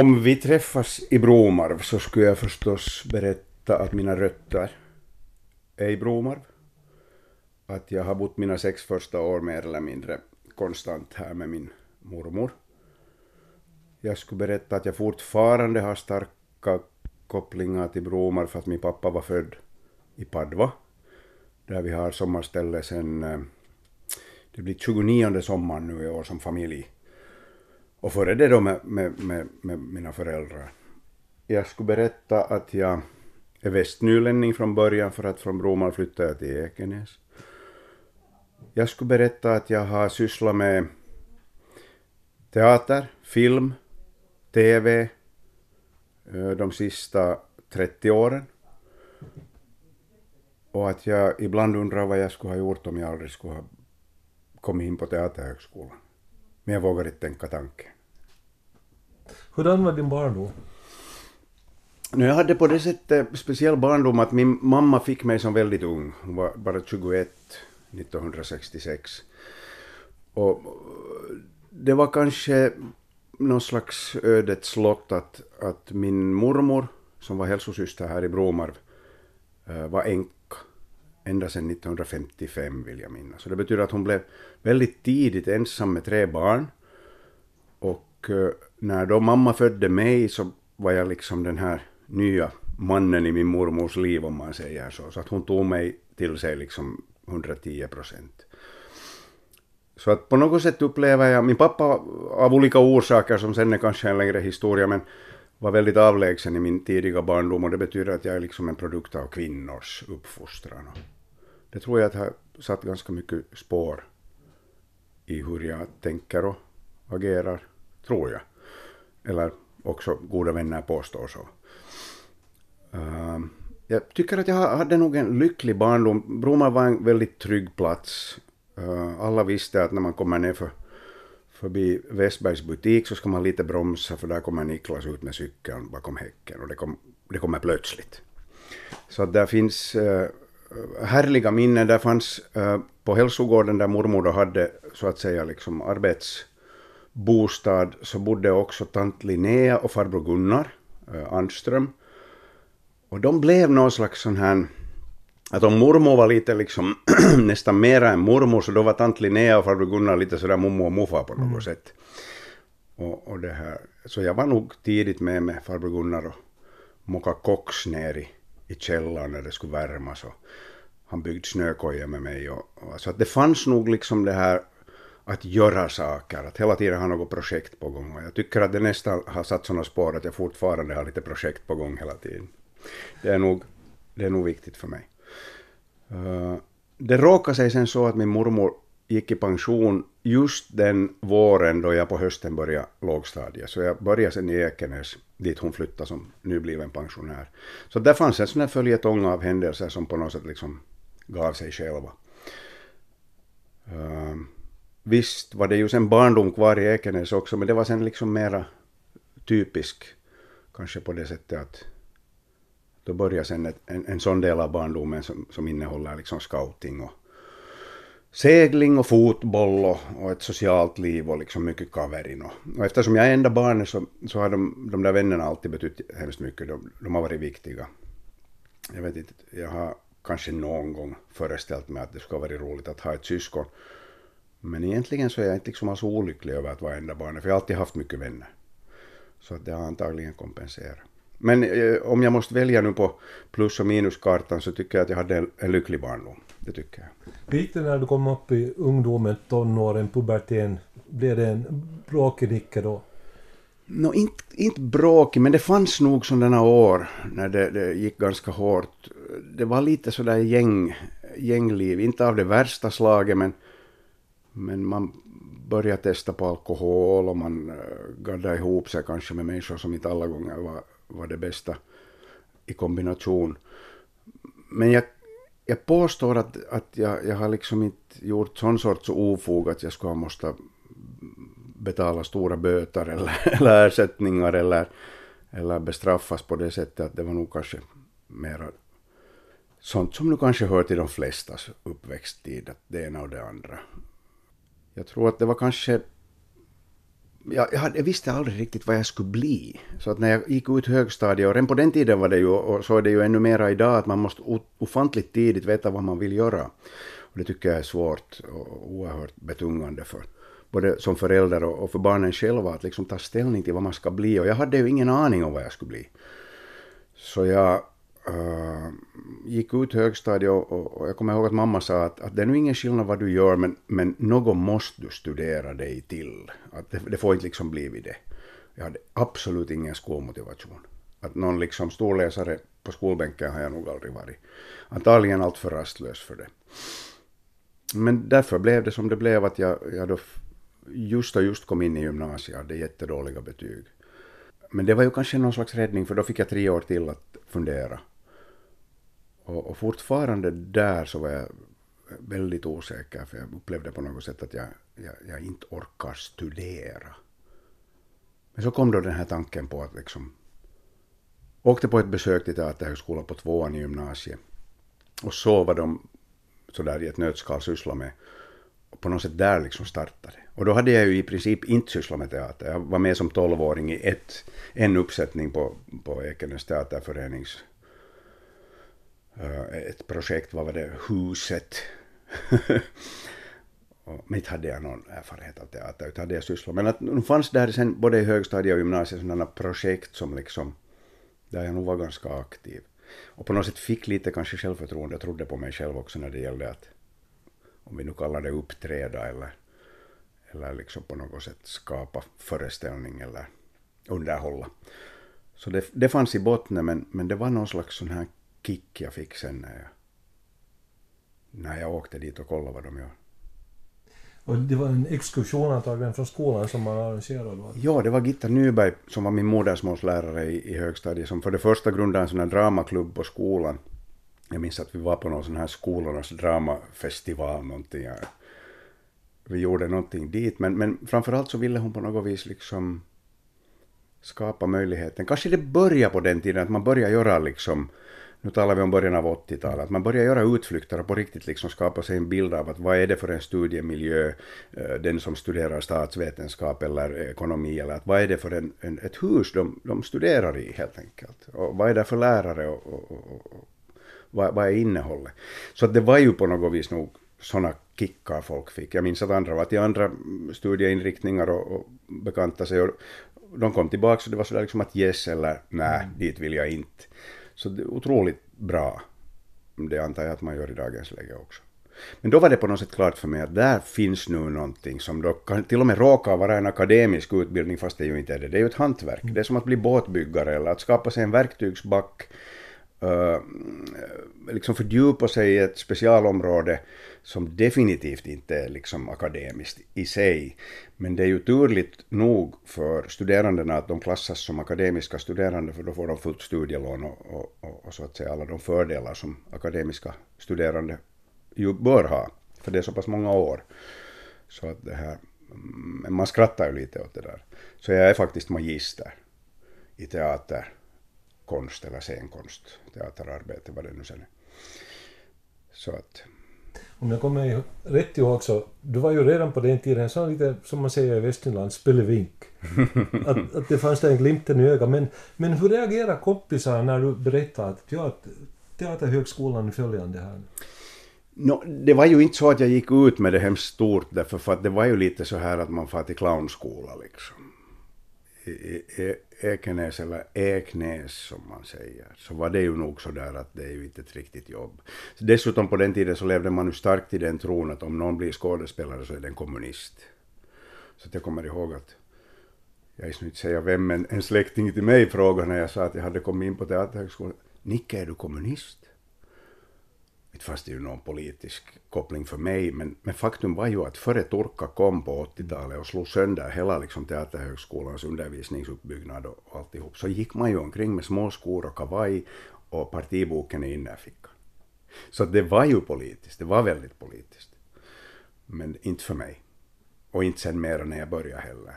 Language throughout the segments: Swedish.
Om vi träffas i Bromarv så skulle jag förstås berätta att mina rötter är i Bromarv. Att jag har bott mina sex första år mer eller mindre konstant här med min mormor. Jag skulle berätta att jag fortfarande har starka kopplingar till Bromarv för att min pappa var född i Padva. Där vi har sommarställe sen, eh, det blir 29 sommaren nu i år som familj. Och före det då med, med, med, med mina föräldrar. Jag skulle berätta att jag är västnylänning från början för att från Broman flyttade jag till Ekenäs. Jag skulle berätta att jag har sysslat med teater, film, TV eh, de sista 30 åren. Och att jag ibland undrar vad jag skulle ha gjort om jag aldrig skulle ha kommit in på Teaterhögskolan. Men jag vågar inte tänka tanken. Hurdan var din barndom? Nu, jag hade på det sättet speciell barndom att min mamma fick mig som väldigt ung. Hon var bara 21 1966. Och det var kanske någon slags ödets lott att, att min mormor, som var hälsosyster här i Bromarv, eh, var änka ända sedan 1955 vill jag minnas. Så det betyder att hon blev väldigt tidigt ensam med tre barn. Och eh, när då mamma födde mig så var jag liksom den här nya mannen i min mormors liv om man säger så. Så att hon tog mig till sig liksom 110 procent. Så att på något sätt upplever jag, min pappa av olika orsaker som sen är kanske en längre historia, men var väldigt avlägsen i min tidiga barndom och det betyder att jag är liksom en produkt av kvinnors uppfostran. Det tror jag att har satt ganska mycket spår i hur jag tänker och agerar, tror jag. Eller också goda vänner påstår så. Ähm, jag tycker att jag hade nog en lycklig barndom. Bromma var en väldigt trygg plats. Äh, alla visste att när man kommer ner för, förbi Westbergs butik så ska man lite bromsa för där kommer Niklas ut med cykeln bakom häcken och det, kom, det kommer plötsligt. Så att där finns äh, härliga minnen. Där fanns äh, på hälsogården där mormor då hade så att säga liksom arbets arbetsbostad så bodde också tant Linnea och farbror Gunnar uh, Andström. Och de blev någon slags sån här att om mormor var lite liksom nästan mera än mormor så då var tant Linnea och farbror Gunnar lite sådär mommo och muffa på något mm. sätt. Och, och det här. Så jag var nog tidigt med med farbror Gunnar och mocka kox ner i, i källaren när det skulle värmas. Och han byggde snökoja med mig. Och, och, så att det fanns nog liksom det här att göra saker, att hela tiden ha något projekt på gång. Och jag tycker att det nästan har satt sådana spår att jag fortfarande har lite projekt på gång hela tiden. Det är nog, det är nog viktigt för mig. Eh, det råkade sig sen så att min mormor gick i pension just den våren då jag på hösten började lågstadiet. Så jag började sen i Ekenäs, dit hon flyttade som nybliven pensionär. Så där fanns en sån här följetong av händelser som på något sätt liksom gav sig själva. Eh, Visst var det ju sen barndom kvar i Ekenäs också, men det var sen liksom mera typisk, kanske på det sättet att då börjar sen ett, en, en sån del av barndomen som, som innehåller liksom scouting och segling och fotboll och, och ett socialt liv och liksom mycket kaverin. Och, och eftersom jag är enda barnet så, så har de, de där vännerna alltid betytt hemskt mycket. De, de har varit viktiga. Jag vet inte, jag har kanske någon gång föreställt mig att det skulle varit roligt att ha ett syskon. Men egentligen så är jag inte liksom alls olycklig över att vara enda barnet, för jag har alltid haft mycket vänner. Så att det har antagligen kompenserat. Men eh, om jag måste välja nu på plus och minuskartan så tycker jag att jag hade en, en lycklig barndom. Det tycker jag. Hur gick det när du kom upp i ungdomen, tonåren, puberteten? Blev det en bråkig Nicke då? No, inte, inte bråkig, men det fanns nog sådana år när det, det, gick ganska hårt. Det var lite sådär gäng, gängliv, inte av det värsta slaget, men, men man började testa på alkohol och man eh, gaddade ihop sig kanske med människor som inte alla gånger var var det bästa i kombination. Men jag, jag påstår att, att jag, jag har liksom inte gjort sån sorts ofog att jag skulle ha måste betala stora böter eller, eller ersättningar eller, eller bestraffas på det sättet att det var nog kanske mera sånt som nu kanske hör till de flestas uppväxttid, att det ena och det andra. Jag tror att det var kanske jag, jag, hade, jag visste aldrig riktigt vad jag skulle bli. Så att när jag gick ut högstadiet, och redan på den tiden var det ju, och så är det ju ännu mera idag, att man måste ofantligt tidigt veta vad man vill göra. Och det tycker jag är svårt och oerhört betungande för både som förälder och, för barnen själva att liksom ta ställning till vad man ska bli. Och jag hade ju ingen aning om vad jag skulle bli. Så jag uh, gick ut högstadiet och, och, och, jag kommer ihåg att mamma sa att, att det är nog ingen skillnad vad du gör men, men något måste du studera dig till. Att det, det får inte liksom bli vid det. Jag hade absolut ingen skolmotivation. Att någon liksom storläsare på skolbänken har jag nog aldrig varit. Antagligen alltför rastlös för det. Men därför blev det som det blev att jag, jag då just och just kom in i gymnasiet, hade jättedåliga betyg. Men det var ju kanske någon slags räddning för då fick jag tre år till att fundera. Och, och fortfarande där så var jag väldigt osäker för jag upplevde på något sätt att jag, jag, jag inte orkar studera. Men så kom då den här tanken på att liksom åkte på ett besök till Teaterhögskolan på tvåan i gymnasiet och så vad de sådär i ett nötskal sysslar med. Och på något sätt där liksom startade. Och då hade jag ju i princip inte sysslat med teater. Jag var med som tolvåring i ett, en uppsättning på, på Ekenäs teaterförenings Eh, ett projekt, vad var det, Huset. men inte hade jag någon erfarenhet av teater, utan hade jag sysslat Men att nu fanns där sen både i högstadiet och gymnasiet sådana projekt som liksom, där jag nog var ganska aktiv. Och på något sätt fick lite kanske självförtroende, jag trodde på mig själv också när det gällde att, om vi nu kallar det uppträda eller eller liksom på något sätt skapa föreställning eller underhålla. Så det, det fanns i botten, men, men det var någon slags sån här kick jag fick sen när jag, när jag åkte dit och kollade vad de gör. Och det var en exkursion antagligen från skolan som man arrangerade? Va? Ja, det var Gitta Nyberg som var min modersmålslärare i, i högstadiet som för det första grundade en sån här dramaklubb på skolan. Jag minns att vi var på någon sån här skolornas dramafestival någonting vi gjorde någonting dit, men, men framförallt så ville hon på något vis liksom skapa möjligheten. Kanske det började på den tiden att man började göra liksom, nu talar vi om början av 80-talet, att man började göra utflykter och på riktigt liksom skapa sig en bild av att vad är det för en studiemiljö, eh, den som studerar statsvetenskap eller ekonomi, eller att vad är det för en, en ett hus de, de studerar i helt enkelt. Och vad är det för lärare och, och, och, och vad, vad är innehållet? Så att det var ju på något vis nog sådana kickar folk fick. Jag minns att andra var till andra studieinriktningar och, och bekanta sig. Och de kom tillbaka och det var sådär liksom att yes eller nej, mm. dit vill jag inte. Så det är otroligt bra. Det antar jag att man gör i dagens läge också. Men då var det på något sätt klart för mig att där finns nu någonting som då kan till och med råkar vara en akademisk utbildning fast det ju inte är det. Det är ju ett hantverk. Det är som att bli båtbyggare eller att skapa sig en verktygsback, Eh, liksom fördjupa sig i ett specialområde som definitivt inte är liksom akademiskt i sig. Men det är ju turligt nog för studerandena att de klassas som akademiska studerande för då får de fullt studielån och, och, och, och så att säga alla de fördelar som akademiska studerande ju bör ha. För det är så pass många år. Så att det här, men man skrattar ju lite åt det där. Så jag är faktiskt magister i teater, konst eller scenkonst, teaterarbete, vad det nu sen är. Så att om jag kommer rätt ihåg så, du var ju redan på den tiden så lite, som man säger i Västnyland, spelevink. att, att det fanns där en glimten i ögat. Men, men hur reagerar kompisar när du berättar att ja, Teaterhögskolan följande här? No, det var ju inte så att jag gick ut med det hemskt stort därför för att det var ju lite så här att man far till clownskola liksom. E, e, Ekenäs eller Eknäs som man säger, så var det ju nog så där att det är ju inte ett riktigt jobb. Dessutom på den tiden så levde man ju starkt i den tron att om någon blir skådespelare så är det en kommunist. Så jag kommer ihåg att, jag ska inte säga vem, men en släkting till mig frågade när jag sa att jag hade kommit in på Teaterhögskolan, Nicke är du kommunist? Inte fanns det ju någon politisk koppling för mig, men, men faktum var ju att före Turka kom på 80-talet och slog sönder hela liksom Teaterhögskolans undervisningsuppbyggnad och, och alltihop, så gick man ju omkring med små skor och kavaj och partiboken i innerfickan. Så det var ju politiskt, det var väldigt politiskt. Men inte för mig. Och inte sen mera när jag började heller.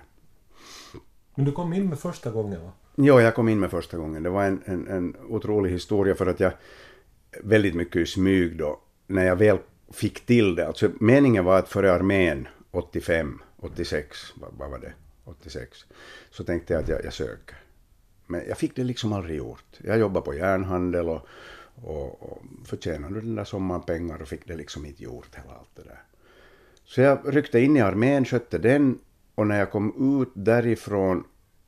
Men du kom in med första gången va? Ja, jag kom in med första gången. Det var en, en, en otrolig historia för att jag väldigt mycket i smyg då, när jag väl fick till det. Alltså meningen var att före armén 85, 86, vad, var det? 86, så tänkte jag att jag, jag söker. Men jag fick det liksom aldrig gjort. Jag jobbade på järnhandel och, och, och förtjänade den där sommaren pengar och fick det liksom inte gjort hela allt det där. Så jag ryckte in i armén, skötte den och när jag kom ut därifrån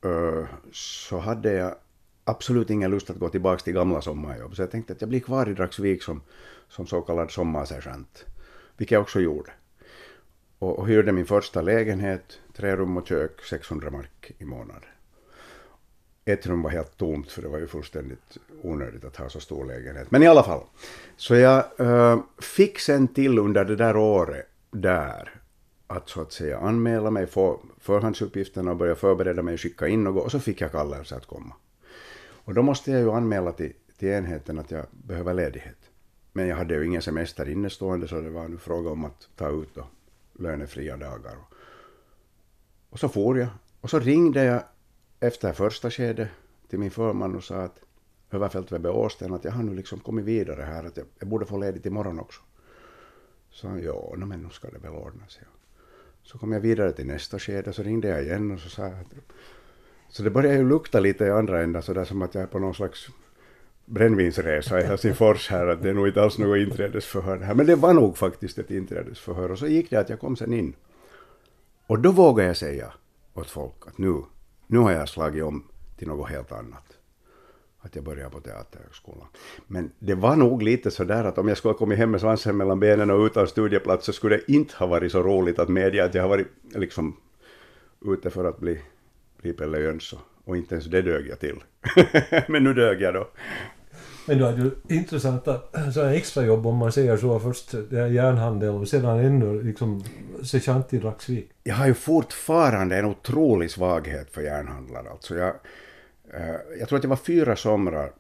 uh, så hade jag absolut ingen lust att gå tillbaka till gamla sommarjobb. Så jag tänkte att jag blir kvar i Dragsvik som, som så kallad sommarsergeant. Vilket jag också gjorde. Och, och hyrde min första lägenhet, tre rum och kök, 600 mark i månaden. Ett rum var helt tomt för det var ju fullständigt onödigt att ha så stor lägenhet. Men i alla fall. Så jag äh, fick sen till under det där året där att så att säga anmäla mig, få förhandsuppgifterna och börja förbereda mig, skicka in något och så fick jag kallelse att komma. Och då måste jag ju anmäla till, till enheten att jag behöver ledighet. Men jag hade ju ingen semester innestående så det var nu fråga om att ta ut då lönefria dagar. Och så for jag. Och så ringde jag efter första skedet till min förman och sa att överfält Webbe Åsten att jag har nu liksom kommit vidare här att jag, jag borde få ledigt imorgon också. Så han, ja, no, men nu ska det väl ordna sig. Så kom jag vidare till nästa skede, så ringde jag igen och så sa jag att... Så det började ju lukta lite i andra änden, sådär som att jag är på någon slags brännvinsresa i Helsingfors här, att det är nog inte alls något inträdesförhör här. Men det var nog faktiskt ett inträdesförhör. Och så gick det att jag kom sen in. Och då vågade jag säga åt folk att nu, nu har jag slagit om till något helt annat att jag började på Teaterhögskolan. Men det var nog lite sådär att om jag skulle ha kommit hem med svansen mellan benen och utan studieplats så skulle det inte ha varit så roligt att medge att jag har varit liksom ute för att bli, bli Pelle Jöns och inte ens det dög jag till. Men nu dög jag då. Men du hade ju intressanta sådana extrajobb om man säger så. Först järnhandel och sedan ännu liksom sergeant i Raxvik. Jag har ju fortfarande en otrolig svaghet för järnhandlare. Alltså jag, Eh, jag tror att det var fyra somrar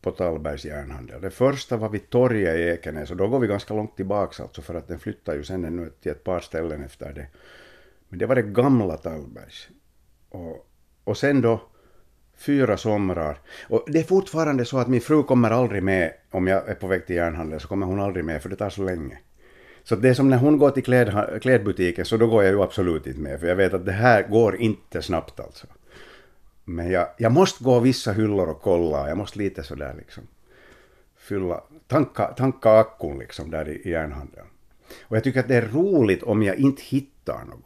på Tallbergs järnhandel. Det första var vid torget i Ekenäs och då går vi ganska långt tillbaka alltså för att den flyttar ju sen ännu till ett par ställen efter det. Men det var det gamla Tallbergs. Och, och sen då fyra somrar. Och det är fortfarande så att min fru kommer aldrig med om jag är på väg till järnhandeln så kommer hon aldrig med för det tar så länge. Så det är som när hon går till kläd, klädbutiken så då går jag ju absolut inte med för jag vet att det här går inte snabbt alltså. Men jag, jag måste gå vissa hyllor och kolla, jag måste lite sådär liksom fylla, tanka, tanka akkun liksom där i, i järnhandeln. Och jag tycker att det är roligt om jag inte hittar något.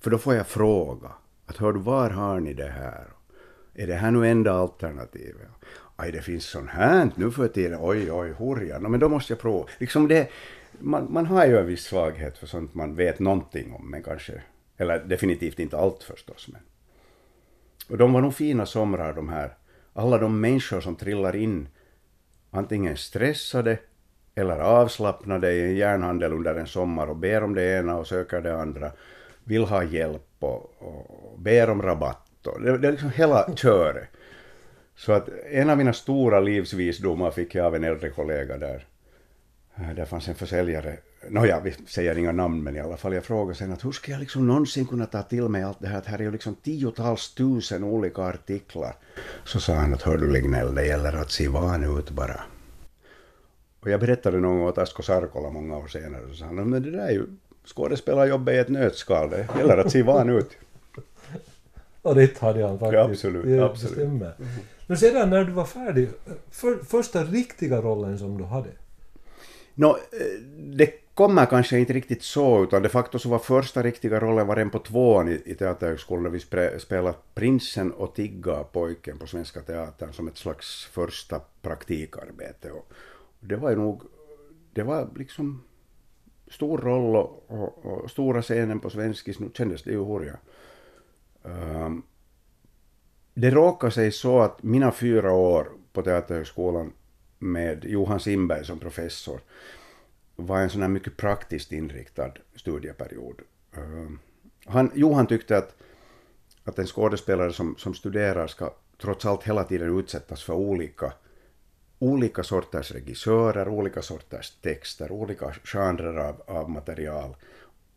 För då får jag fråga. Att hör du, var har ni det här? Är det här nu enda alternativet? Aj, det finns sånt här nu för tiden. Oj, oj, hurja. No, men då måste jag prova. Liksom det, man, man har ju en viss svaghet för sånt man vet någonting om, men kanske, eller definitivt inte allt förstås. Men. Och de var nog fina somrar de här. Alla de människor som trillar in antingen stressade eller avslappnade i en järnhandel under en sommar och ber om det ena och söker det andra, vill ha hjälp och, och ber om rabatt. Och det, det är liksom hela köret. Så att en av mina stora livsvisdomar fick jag av en äldre kollega där. Där fanns en försäljare Nåja, vi säger inga namn, men i alla fall jag frågade sen att hur ska jag liksom någonsin kunna ta till mig allt det här, att här är ju liksom tiotals tusen olika artiklar. Så sa han att hör du Lignell, det gäller att se van ut bara. Och jag berättade någon gång åt Asko Sarkola många år senare, så sa han men det där är ju skådespelarjobbet i ett nötskal, det gäller att se van ut. Och det hade han faktiskt. Ja, absolut. Det, absolut. det stämmer. Men sedan när du var färdig, för, första riktiga rollen som du hade? No, det kommer kanske inte riktigt så, utan de facto så var första riktiga rollen var en på tvåan i, i Teaterhögskolan när vi spelade Prinsen och Tigga-pojken på Svenska Teatern som ett slags första praktikarbete. Och det var ju nog, det var liksom stor roll och, och, och stora scenen på svenskis, nu kändes det ju hurja. Um, det råkade sig så att mina fyra år på Teaterhögskolan med Johan Simberg som professor var en sån här mycket praktiskt inriktad studieperiod. Ehm, han, Johan tyckte att, att en skådespelare som, som studerar ska trots allt hela tiden utsättas för olika, olika sorters regissörer, olika sorters texter, olika genrer av, av material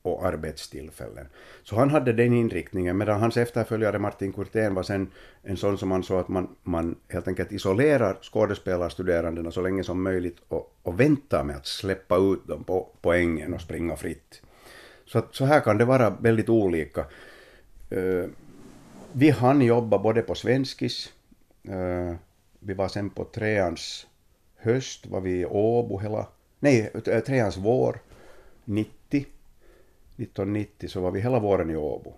och arbetstillfällen. Så han hade den inriktningen, medan hans efterföljare Martin Kurtén var sen en sån som ansåg att man, man helt enkelt isolerar skådespelarstuderandena så länge som möjligt och, och väntar med att släppa ut dem på poängen och springa fritt. Så, att, så här kan det vara väldigt olika. Uh, vi hann jobba både på svenskis, uh, vi var sen på treans höst, var vi i Åbo hela, nej, treans vår, 90, 1990 så var vi hela våren i Åbo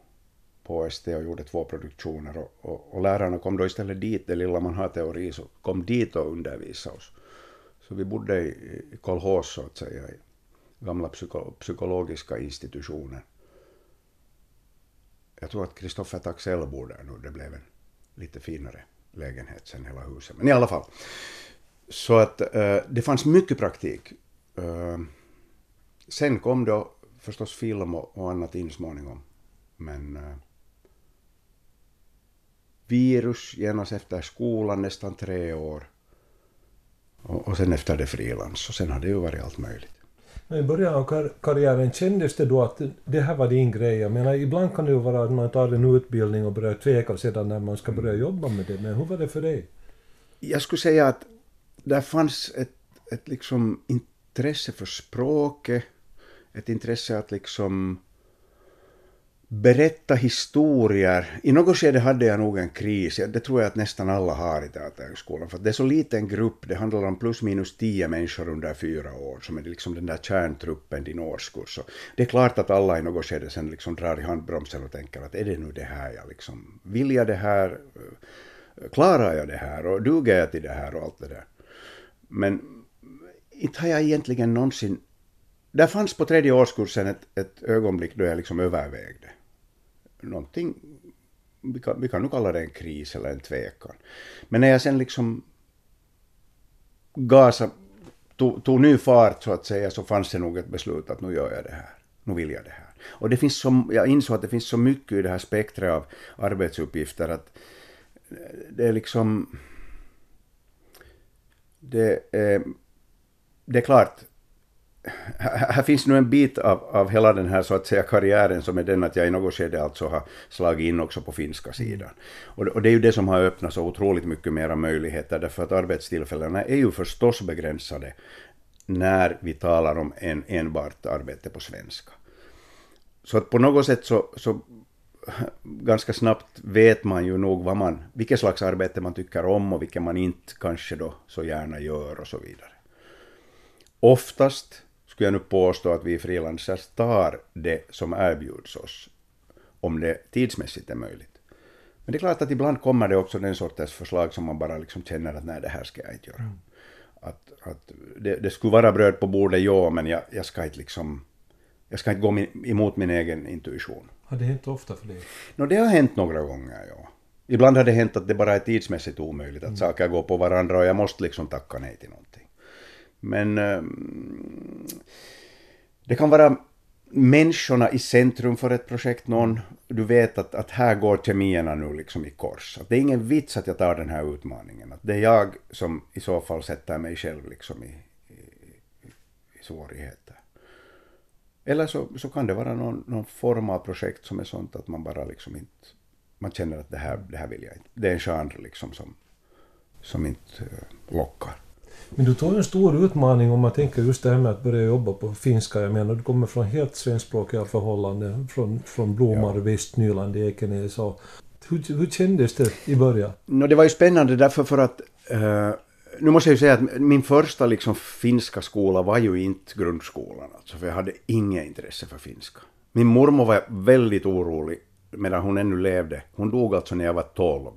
på ST och gjorde två produktioner och, och, och, lärarna kom då istället dit, det lilla man har teori, så kom dit och undervisade oss. Så vi bodde i, kolhås så att säga, i gamla psyko, psykologiska institutionen. Jag tror att Kristoffer Taxell bor där nu, det blev en lite finare lägenhet sen hela huset. Men i alla fall. Så att eh, det fanns mycket praktik. Eh, sen kom då förstås film och, och annat in småningom. Men eh, virus genast efter skolan nästan tre år. Och, och sen efter det frilans. Och sen har det ju varit allt möjligt. Men i början av kar karriären, kändes det då att det här var din grej? Jag menar, ibland kan det ju vara att man tar en utbildning och börjar tveka sedan när man ska börja jobba med det. Men hur var det för dig? Jag skulle säga att där fanns ett, ett liksom intresse för språket, ett intresse att liksom berätta historier. I något skede hade jag nog en kris, det tror jag att nästan alla har i Teaterhögskolan, för det är så liten grupp, det handlar om plus minus tio människor under fyra år, som är liksom den där kärntruppen din årskurs. Så det är klart att alla i något skede sen liksom drar i handbromsen och tänker att är det nu det här jag liksom, vill jag det här, klarar jag det här och duger jag till det här och allt det där. Men inte har jag egentligen någonsin där fanns på tredje årskursen ett, ett ögonblick då jag liksom övervägde någonting, vi kan, vi kan nog kalla det en kris eller en tvekan. Men när jag sen liksom gasade, tog, tog ny fart så att säga, så fanns det nog ett beslut att nu gör jag det här, nu vill jag det här. Och det finns så, jag insåg att det finns så mycket i det här spektret av arbetsuppgifter att det är liksom... Det är, det är klart, här finns nu en bit av, av hela den här så att säga karriären som är den att jag i något skede alltså har slagit in också på finska sidan. Och, och det är ju det som har öppnat så otroligt mycket mera möjligheter därför att arbetstillfällena är ju förstås begränsade när vi talar om en, enbart arbete på svenska. Så att på något sätt så, så ganska snabbt vet man ju nog vad man, vilket slags arbete man tycker om och vilket man inte kanske då så gärna gör och så vidare. Oftast skulle jag nu påstå att vi frilansers tar det som erbjuds oss, om det tidsmässigt är möjligt. Men det är klart att ibland kommer det också den sortens förslag som man bara liksom känner att nej, det här ska jag inte göra. Mm. Att, att det, det, skulle vara bröd på bordet, ja, men jag, jag ska inte liksom... Jag ska inte gå min, emot min egen intuition. Har det hänt ofta för dig? No, det har hänt några gånger, ja. Ibland har det hänt att det bara är tidsmässigt omöjligt, att mm. saker går på varandra och jag måste liksom tacka nej till någonting. Men ehm, det kan vara människorna i centrum för ett projekt. Någon, du vet att, att här går kemierna nu liksom i kors. Att det är ingen vits att jag tar den här utmaningen. Att det är jag som i så fall sätter mig själv liksom i, i, i svårigheter. Eller så, så kan det vara någon, någon form av projekt som är sånt att man bara liksom inte... Man känner att det här, det här vill jag inte. Det är en genre liksom som, som inte eh, lockar. Men du tog en stor utmaning om man tänker just det här med att börja jobba på finska. Jag menar, du kommer från helt svenskspråkiga förhållanden, från, från Blomar, ja. Västnyland, Ekenäs. Och, hur, hur kändes det i början? No, det var ju spännande därför för att uh, nu måste jag ju säga att min första liksom finska skola var ju inte grundskolan, alltså, för jag hade inget intresse för finska. Min mormor var väldigt orolig medan hon ännu levde. Hon dog alltså när jag var 12.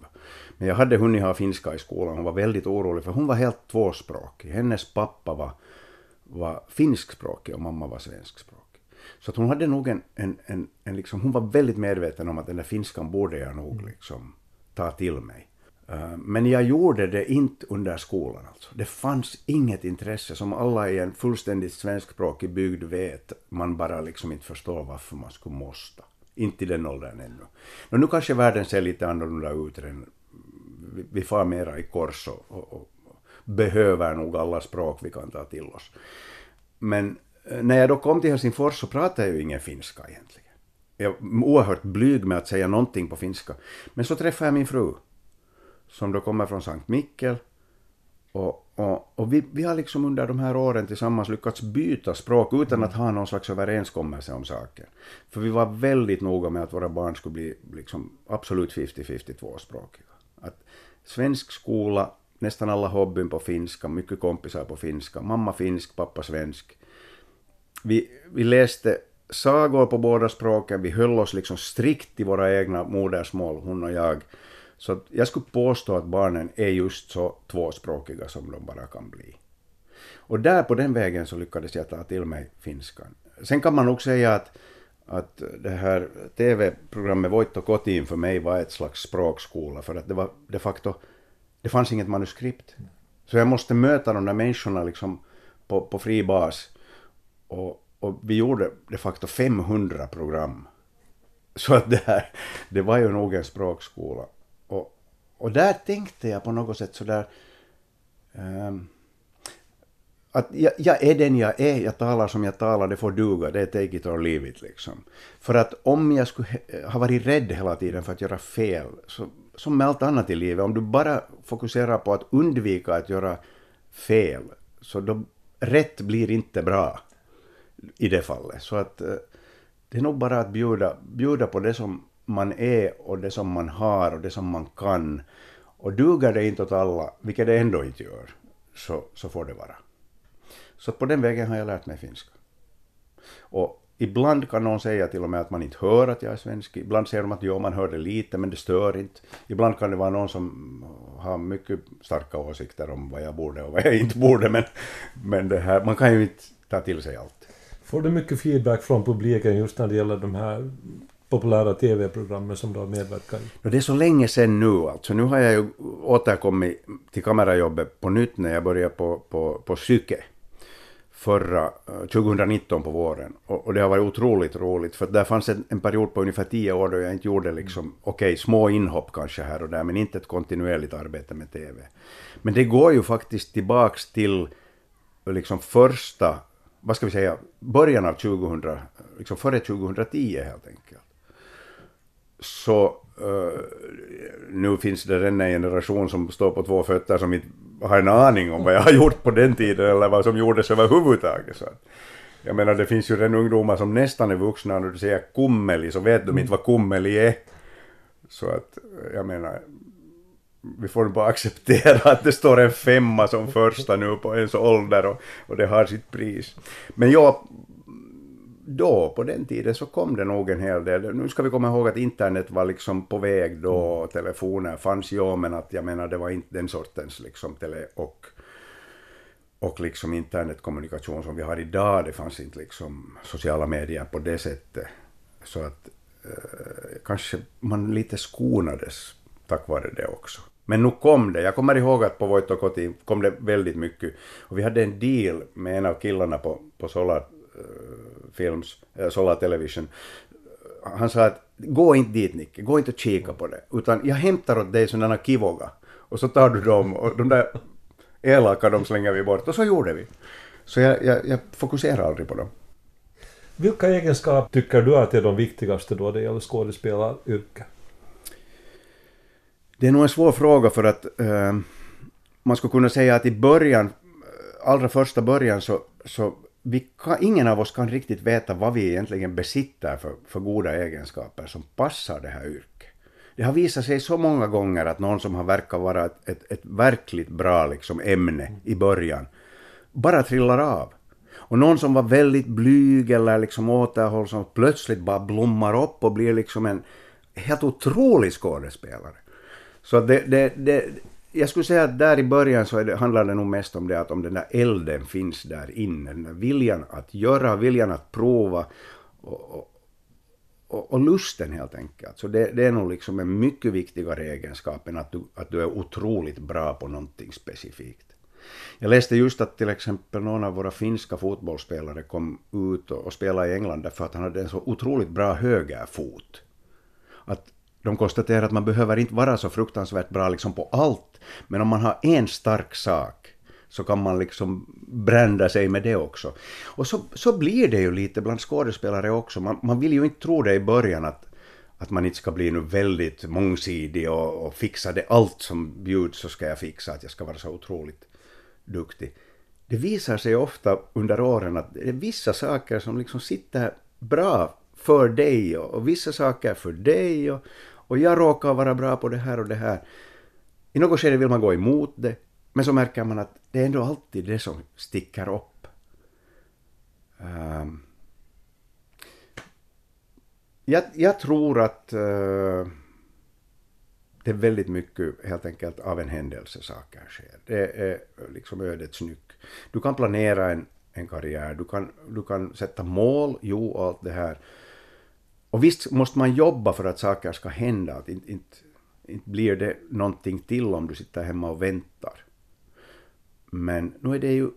Men jag hade hunnit ha finska i skolan, hon var väldigt orolig för hon var helt tvåspråkig. Hennes pappa var, var finskspråkig och mamma var svenskspråkig. Så att hon hade nog en, en, en, en liksom, hon var väldigt medveten om att den där finskan borde jag nog liksom ta till mig. Eh, men jag gjorde det inte under skolan alltså. Det fanns inget intresse, som alla i en fullständigt svenskspråkig bygd vet, man bara liksom inte förstår varför man skulle måste. Inte i den åldern ännu. Men nu kanske världen ser lite annorlunda ut än vi far mera i kors och, och, och, behöver nog alla språk vi kan ta till oss. Men eh, när jag då kom till Helsingfors så pratade jag ju ingen finska egentligen. Jag var oerhört blyg med att säga någonting på finska. Men så träffade jag min fru, som då kommer från Sankt Mikkel. Och, Och, och vi, vi har liksom under de här åren tillsammans lyckats byta språk utan att ha någon slags överenskommelse om saken. För vi var väldigt noga med att våra barn skulle bli liksom absolut 50-50 tvåspråkiga. Att svensk skola, nästan alla hobbyn på finska, mycket kompisar på finska, mamma finsk, pappa svensk. Vi, vi läste sagor på båda språken, vi höll oss liksom strikt i våra egna modersmål, hon och jag. Så jag skulle påstå att barnen är just så tvåspråkiga som de bara kan bli. Och där på den vägen så lyckades jag ta till mig finskan. Sen kan man nog säga att, att det här TV-programmet Voitto Kotiin för mig var ett slags språkskola för att det var de facto, det fanns inget manuskript. Så jag måste möta de där människorna liksom på, på fri bas. Och, och vi gjorde de facto 500 program. Så att det här, det var ju nog en språkskola. Och, och där tänkte jag på något sätt sådär um, att jag, jag, är den jag är, jag talar som jag talar, det får duga, det är take it or leave it liksom. För att om jag skulle eh, ha varit rädd hela tiden för att göra fel, så, som med allt annat i livet, om du bara fokuserar på att undvika att göra fel, så då, rätt blir inte bra i det fallet. Så att eh, det är nog bara att bjuda, bjuda på det som man är och det som man har och det som man kan. Och duger det inte åt alla, vilket det ändå inte gör, så, så får det vara. Så på den vägen har jag lärt mig finska. Och ibland kan någon säga till och med att man inte hör att jag är svensk. Ibland säger de att jo, man hör det lite, men det stör inte. Ibland kan det vara någon som har mycket starka åsikter om vad jag borde och vad jag inte borde, men, men det här, man kan ju inte ta till sig allt. Får du mycket feedback från publiken just när det gäller de här populära tv-programmen som du har medverkat i? Det är så länge sedan nu alltså. Nu har jag ju återkommit till kamerajobbet på nytt när jag började på, på, på psyke förra eh, 2019 på våren. Och, och, det har varit otroligt roligt, för där fanns en, en period på ungefär tio år då jag inte gjorde liksom, okej, okay, små inhopp kanske här och där, men inte ett kontinuerligt arbete med TV. Men det går ju faktiskt tillbaks till liksom första vad ska vi säga, början av 2000, liksom före 2010 helt enkelt. Så uh, nu finns det en generation som står på två fötter som inte har en aning om vad jag har gjort på den tiden eller vad som gjordes överhuvudtaget. Så jag menar det finns ju redan ungdomar som nästan är vuxna och när du säger kummeli så vet de inte vad kummeli är. Så att jag menar vi får bara acceptera att det står en femma som första nu på ens ålder och, och det har sitt pris. Men ja, då, på den tiden, så kom det nog en hel del. Nu ska vi komma ihåg att internet var liksom på väg då, och telefoner fanns ju, men att jag menar, det var inte den sortens liksom tele och, och liksom internetkommunikation som vi har idag. Det fanns inte liksom sociala medier på det sättet. Så att eh, kanske man lite skonades tack vare det också. Men nu kom det. Jag kommer ihåg att på Voitokoti kom det väldigt mycket. Och vi hade en deal med en av killarna på, på Solar Films, uh, Solar Television. Han sa att gå inte dit Nicke, gå inte och kika på det. Utan jag hämtar åt dig sådana kivoga. Och så tar du dem och de där elaka de slänger vi bort. Och så gjorde vi. Så jag, jag, jag fokuserar aldrig på dem. Vilka egenskaper tycker du att är de viktigaste då det gäller skådespelaryrket? Det är nog en svår fråga för att eh, man skulle kunna säga att i början, allra första början så, så vi kan, ingen av oss kan riktigt veta vad vi egentligen besitter för, för goda egenskaper som passar det här yrket. Det har visat sig så många gånger att någon som har verkat vara ett, ett, ett verkligt bra liksom, ämne i början bara trillar av. Och någon som var väldigt blyg eller liksom återhållsam plötsligt bara blommar upp och blir liksom en helt otrolig skådespelare. Så det, det, det, jag skulle säga att där i början så det, handlar det nog mest om det att om den där elden finns där inne, den där viljan att göra, viljan att prova och, och, och lusten helt enkelt. Så det, det, är nog liksom en mycket viktigare egenskap än att du, att du är otroligt bra på någonting specifikt. Jag läste just att till exempel någon av våra finska fotbollsspelare kom ut och, och spelade i England därför att han hade en så otroligt bra högerfot. Att de konstaterar att man behöver inte vara så fruktansvärt bra liksom på allt, men om man har en stark sak så kan man liksom brända sig med det också. Och så, så blir det ju lite bland skådespelare också. Man, man vill ju inte tro det i början att, att man inte ska bli nu väldigt mångsidig och, och fixa det. Allt som bjuds så ska jag fixa, att jag ska vara så otroligt duktig. Det visar sig ofta under åren att det är vissa saker som liksom sitter bra för dig och, och vissa saker för dig och, och jag råkar vara bra på det här och det här. I något skede vill man gå emot det, men så märker man att det är ändå alltid det som sticker upp. Um, jag, jag, tror att uh, det är väldigt mycket helt enkelt av en händelse saker sker. Det är eh, liksom ödets nyck. Du kan planera en, en karriär, du kan, du kan sätta mål, jo, allt det här. Och visst måste man jobba för att saker ska hända, att inte, inte, inte blir det någonting till om du sitter hemma och väntar. Men nu är det ju,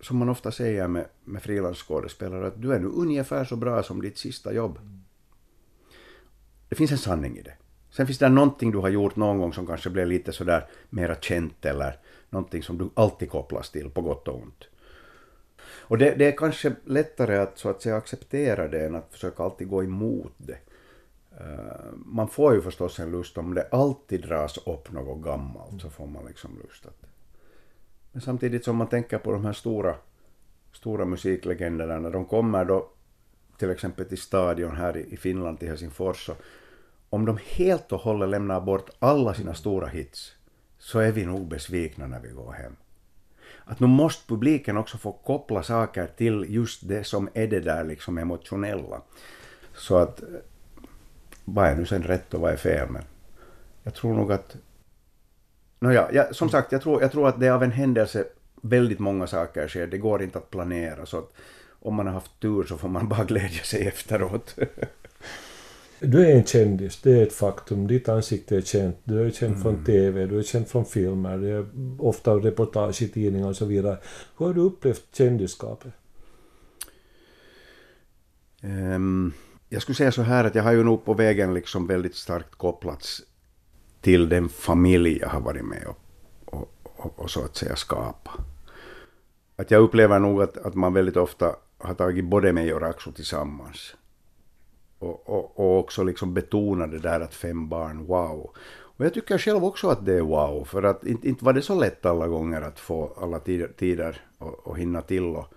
som man ofta säger med, med frilansskådespelare, att du är nu ungefär så bra som ditt sista jobb. Det finns en sanning i det. Sen finns det någonting du har gjort någon gång som kanske blev lite sådär mera känt eller någonting som du alltid kopplas till på gott och ont. Och det, det, är kanske lättare att så att säga acceptera det än att försöka alltid gå emot det. Eh, man får ju förstås en lust om det alltid dras upp något gammalt så får man liksom lust att... Men samtidigt som man tänker på de här stora, stora musiklegenderna när de kommer då till exempel till stadion här i Finland, till Helsingfors, så om de helt och hållet lämnar bort alla sina stora hits så är vi nog besvikna när vi går hem. Att nu måste publiken också få koppla saker till just det som är det där liksom emotionella. Så att vad är nu sen rätt och vad är fel men jag tror nog att Nåja, jag, som sagt, jag tror, jag tror att det är av en händelse väldigt många saker sker. Det går inte att planera. Så att om man har haft tur så får man bara glädja sig efteråt. Du är en kändis, det är ett faktum. Ditt ansikte är känt. Du är känd mm. från TV, du är känd från filmer, det är ofta reportage i tidningar och så vidare. Hur har du upplevt kändisskapet? Um, jag skulle säga så här att jag har ju nog på vägen liksom väldigt starkt kopplats till den familj jag har varit med och, och, och, och så att säga skapa. Att jag upplever nog att, att man väldigt ofta har tagit både mig och Raxo tillsammans och, och, och också liksom betona det där att fem barn, wow. Och jag tycker själv också att det är wow, för att inte, inte var det så lätt alla gånger att få alla tider, tider och, och hinna till och,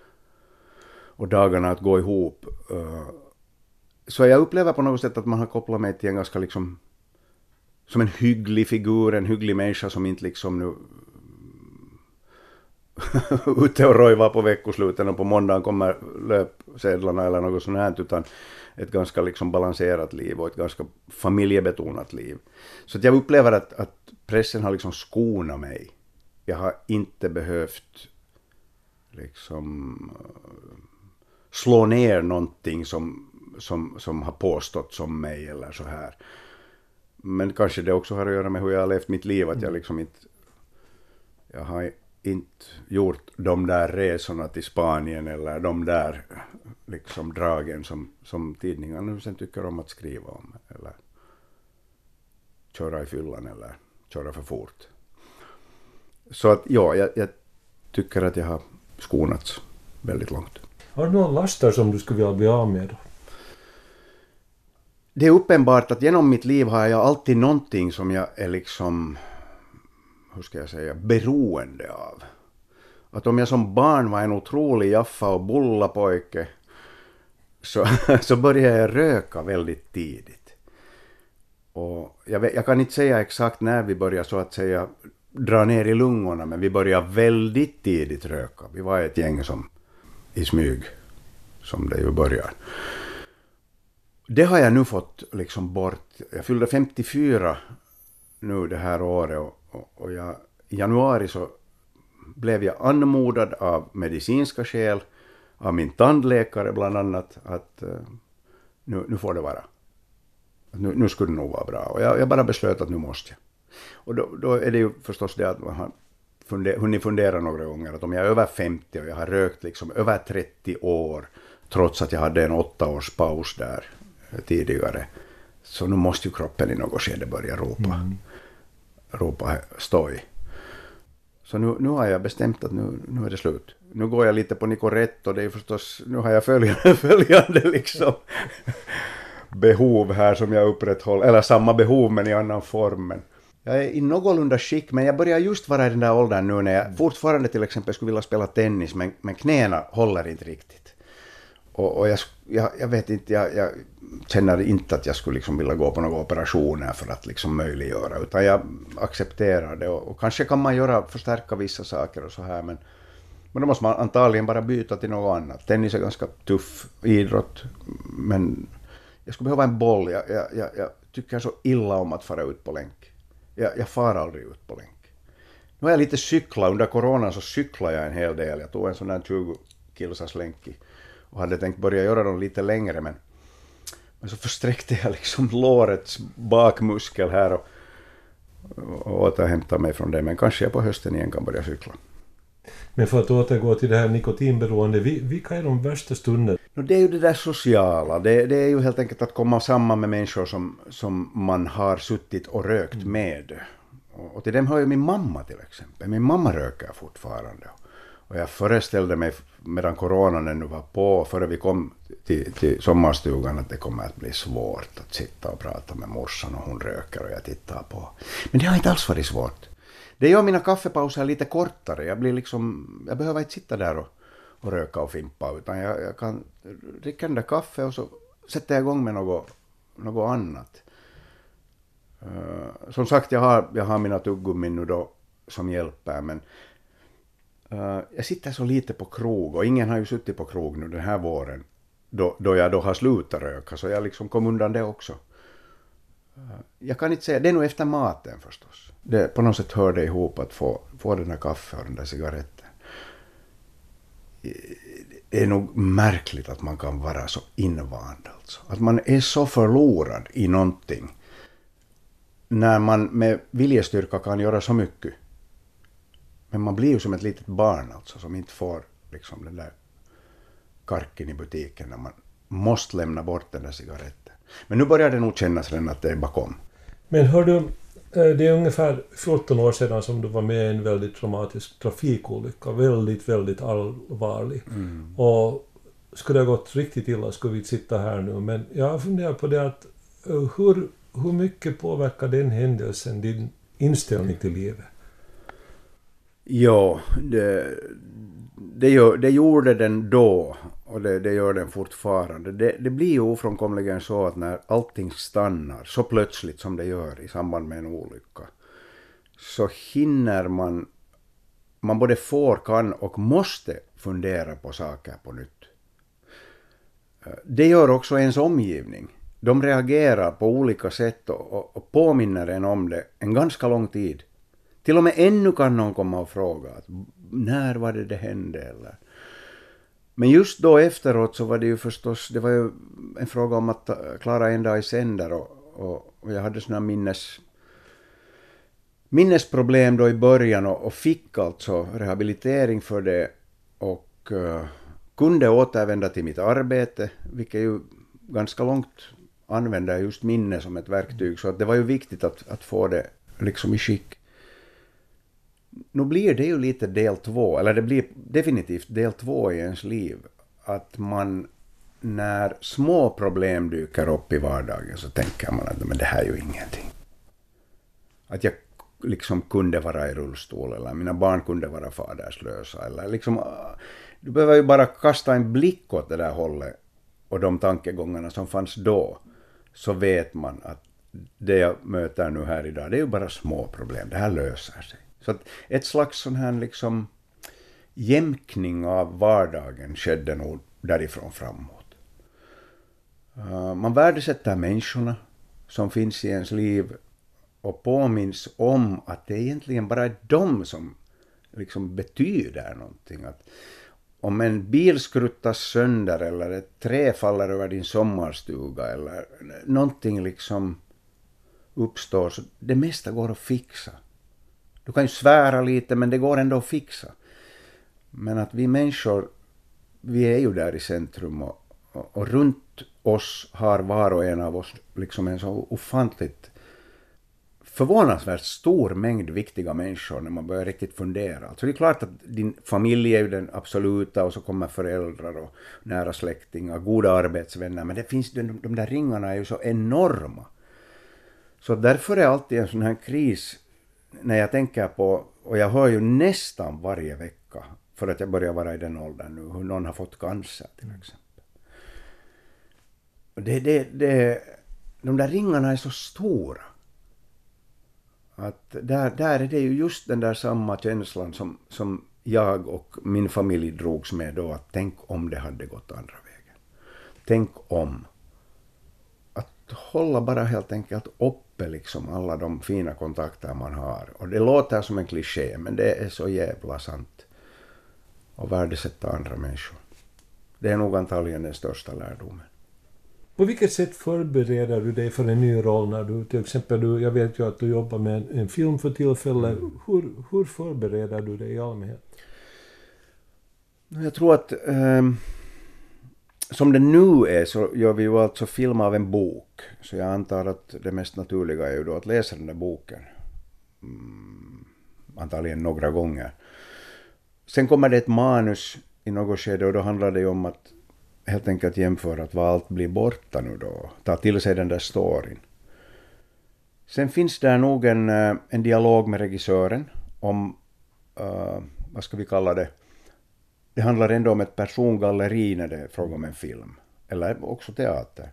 och dagarna att gå ihop. Eh, så jag upplever på något sätt att man har kopplat mig till en ganska liksom som en hygglig figur, en hygglig människa som inte liksom nu ute och rojvar på veckosluten och på måndagen kommer löpsedlarna eller något sånt här, utan ett ganska liksom balanserat liv och ett ganska familjebetonat liv. Så jag upplever att, att pressen har liksom skonat mig. Jag har inte behövt liksom slå ner någonting som, som, som har påståtts om mig eller så här. Men kanske det också har att göra med hur jag har levt mitt liv, att jag mm. liksom inte... Jag har inte gjort de där resorna till Spanien eller de där liksom dragen som, som tidningarna sen tycker om att skriva om. Eller köra i fyllan eller köra för fort. Så att ja, jag, jag tycker att jag har skonats väldigt långt. Har du några laster som du skulle vilja bli av med? Det är uppenbart att genom mitt liv har jag alltid någonting som jag är liksom, hur ska jag säga, beroende av. Att om jag som barn var en otrolig jaffa och bulla pojke så, så började jag röka väldigt tidigt. Och jag, vet, jag, kan inte säga exakt när vi började så att säga dra ner i lungorna, men vi började väldigt tidigt röka. Vi var ett gäng som i smyg, som det ju börjar. Det har jag nu fått liksom bort. Jag fyllde 54 nu det här året och, och, och jag, i januari så blev jag anmodad av medicinska skäl av min tandläkare bland annat att eh, nu, nu får det vara. Nu, nu skulle det nog vara bra. Och jag, jag bara beslöt att nu måste jag. Och då, då, är det ju förstås det att man har funder, hunnit fundera några gånger att om jag är över 50 och jag har rökt liksom över 30 år trots att jag hade en åtta års paus där eh, tidigare så nu måste ju kroppen i något skede börja ropa, mm ropade stoj. Så nu, nu har jag bestämt att nu, nu är det slut. Nu går jag lite på Nicorette och det är förstås, nu har jag följande, följande liksom behov här som jag upprätthåller, eller samma behov men i annan form. Men jag är i någorlunda skick, men jag börjar just vara i den där åldern nu när jag fortfarande till exempel skulle vilja spela tennis, men, men knäna håller inte riktigt. Och, och jag, jag, jag, vet inte, jag, jag, känner inte att jag skulle liksom vilja gå på några operationer för att liksom möjliggöra, utan jag accepterar det. Och, och kanske kan man göra, förstärka vissa saker och så här, men, men då måste man antagligen bara byta till något annat. Tennis är ganska tuff idrott, men jag skulle behöva en boll. Jag, jag, jag, jag tycker så illa om att fara ut på länk. Jag, jag far aldrig ut på länk. Nu har jag lite cyklat, under coronan så cyklade jag en hel del. Jag tog en sån där 20 kilosars länk och hade tänkt börja göra dem lite längre men, men så försträckte jag liksom lårets bakmuskel här och, och återhämta mig från det. Men kanske jag på hösten igen kan börja cykla. Men för att återgå till det här nikotinberoende, vilka är de värsta stunderna? Det är ju det där sociala. Det, det, är ju helt enkelt att komma samman med människor som, som man har suttit och rökt mm. med. Och, och till dem hör ju min mamma till exempel. Min mamma röker fortfarande. Och jag föreställde mig medan coronan ännu var på, före vi kom till, till sommarstugan, att det kommer att bli svårt att sitta och prata med morsan och hon röker och jag tittar på. Men det har inte alls varit svårt. Det gör mina kaffepauser lite kortare. Jag, blir liksom, jag behöver inte sitta där och, och röka och fimpa, utan jag, jag kan dricka den där kaffe och så sätter jag igång med något, något annat. Uh, som sagt, jag har, jag har mina tuggummin nu då som hjälper, men Eh, jag sitter så lite på krog och ingen har ju suttit på krog nu den här våren då, då jag då har slutat röka, så jag liksom kom undan det också. Uh, jag kan inte säga, det är nog efter maten förstås det på något sätt hör det ihop att få, få den där kaffet och den där cigaretten. Eh, det är nog märkligt att man kan vara så invand alltså. Att man är så förlorad i någonting. När man med viljestyrka kan göra så mycket. Men man blir ju som ett litet barn alltså som inte får liksom den där karken i butiken när man måste lämna bort den där cigaretten. Men nu börjar det nog kännas redan att det är bakom. Men hör du, Eh, det är ungefär 14 år sedan som du var med i en väldigt traumatisk trafikolycka. Väldigt, väldigt allvarlig. Mm. Och skulle det ha gått riktigt illa skulle vi inte sitta här nu. Men jag har funderat på det att eh, hur, hur mycket påverkar den händelsen din inställning till livet? Ja, det, det, det gjorde den då och det, det, gör den fortfarande. Det, det blir ju ofrånkomligen så att när allting stannar så plötsligt som det gör i samband med en olycka så hinner man, man både får, kan och måste fundera på saker på nytt. Det gör också ens omgivning. De reagerar på olika sätt och, och påminner en om det en ganska lång tid. Till och med ännu kan någon komma och fråga att när var det det hände eller? Men just då efteråt så var det ju förstås, det var ju en fråga om att klara en dag i sänder och, och, och jag hade såna minnes, minnesproblem då i början och, och fick alltså rehabilitering för det och uh, kunde återvända till mitt arbete, vilket ju ganska långt använder just minne som ett verktyg, så att det var ju viktigt att, att få det liksom i skick nu blir det ju lite del två, eller det blir definitivt del två i ens liv. Att man när små problem dyker upp i vardagen så tänker man att men det här är ju ingenting. Att jag liksom kunde vara i rullstol eller mina barn kunde vara faderslösa eller liksom du behöver ju bara kasta en blick åt det där hållet och de tankegångarna som fanns då så vet man att det jag möter nu här idag det är ju bara små problem, det här löser sig. Så att ett slags sån här liksom jämkning av vardagen skedde nog därifrån framåt. Eh, man värdesätter människorna som finns i ens liv och påminns om att det egentligen bara är de som liksom betyder någonting. Att om en bil skruttas sönder eller ett trä faller över din sommarstuga eller någonting liksom uppstår, så det mesta går att fixa. Du kan ju svära lite men det går ändå att fixa. Men att vi människor, vi är ju där i centrum och, och, och runt oss har var och en av oss liksom en så ofantligt förvånansvärt stor mängd viktiga människor när man börjar riktigt fundera. Alltså det är klart att din familj är ju den absoluta och så kommer föräldrar och nära släktingar, goda arbetsvänner, men det finns de, de där ringarna är ju så enorma. Så därför är alltid en sån här kris, när jag tänker på, och jag hör ju nästan varje vecka, för att jag börjar vara i den åldern nu, hur någon har fått cancer till exempel. Och det, det, det, de där ringarna är så stora. Att där, där är det ju just den där samma känslan som, som jag och min familj drogs med då, att tänk om det hade gått andra vägen. Tänk om. Att hålla bara helt enkelt uppe liksom alla de fina kontakter man har. Och det låter som en kliché, men det är så jävla sant. Och värdesätta andra människor. Det är nog antagligen den största lärdomen. På vilket sätt förbereder du dig för en ny roll när du till exempel, du, jag vet ju att du jobbar med en, en film för tillfället. Mm. Hur, hur förbereder du dig i allmänhet? Jag tror att um, som det nu är så gör vi ju alltså film av en bok. Så jag antar att det mest naturliga är ju då att läsa den där boken. Mm, antagligen några gånger. Sen kommer det ett manus i något skede och då handlar det ju om att helt enkelt jämföra att vad allt blir borta nu då. Ta till sig den där storyn. Sen finns det nog en, eh, en dialog med regissören om, uh, vad ska vi kalla det, det handlar ändå om ett persongalleri när det är fråga om en film. Eller också teater.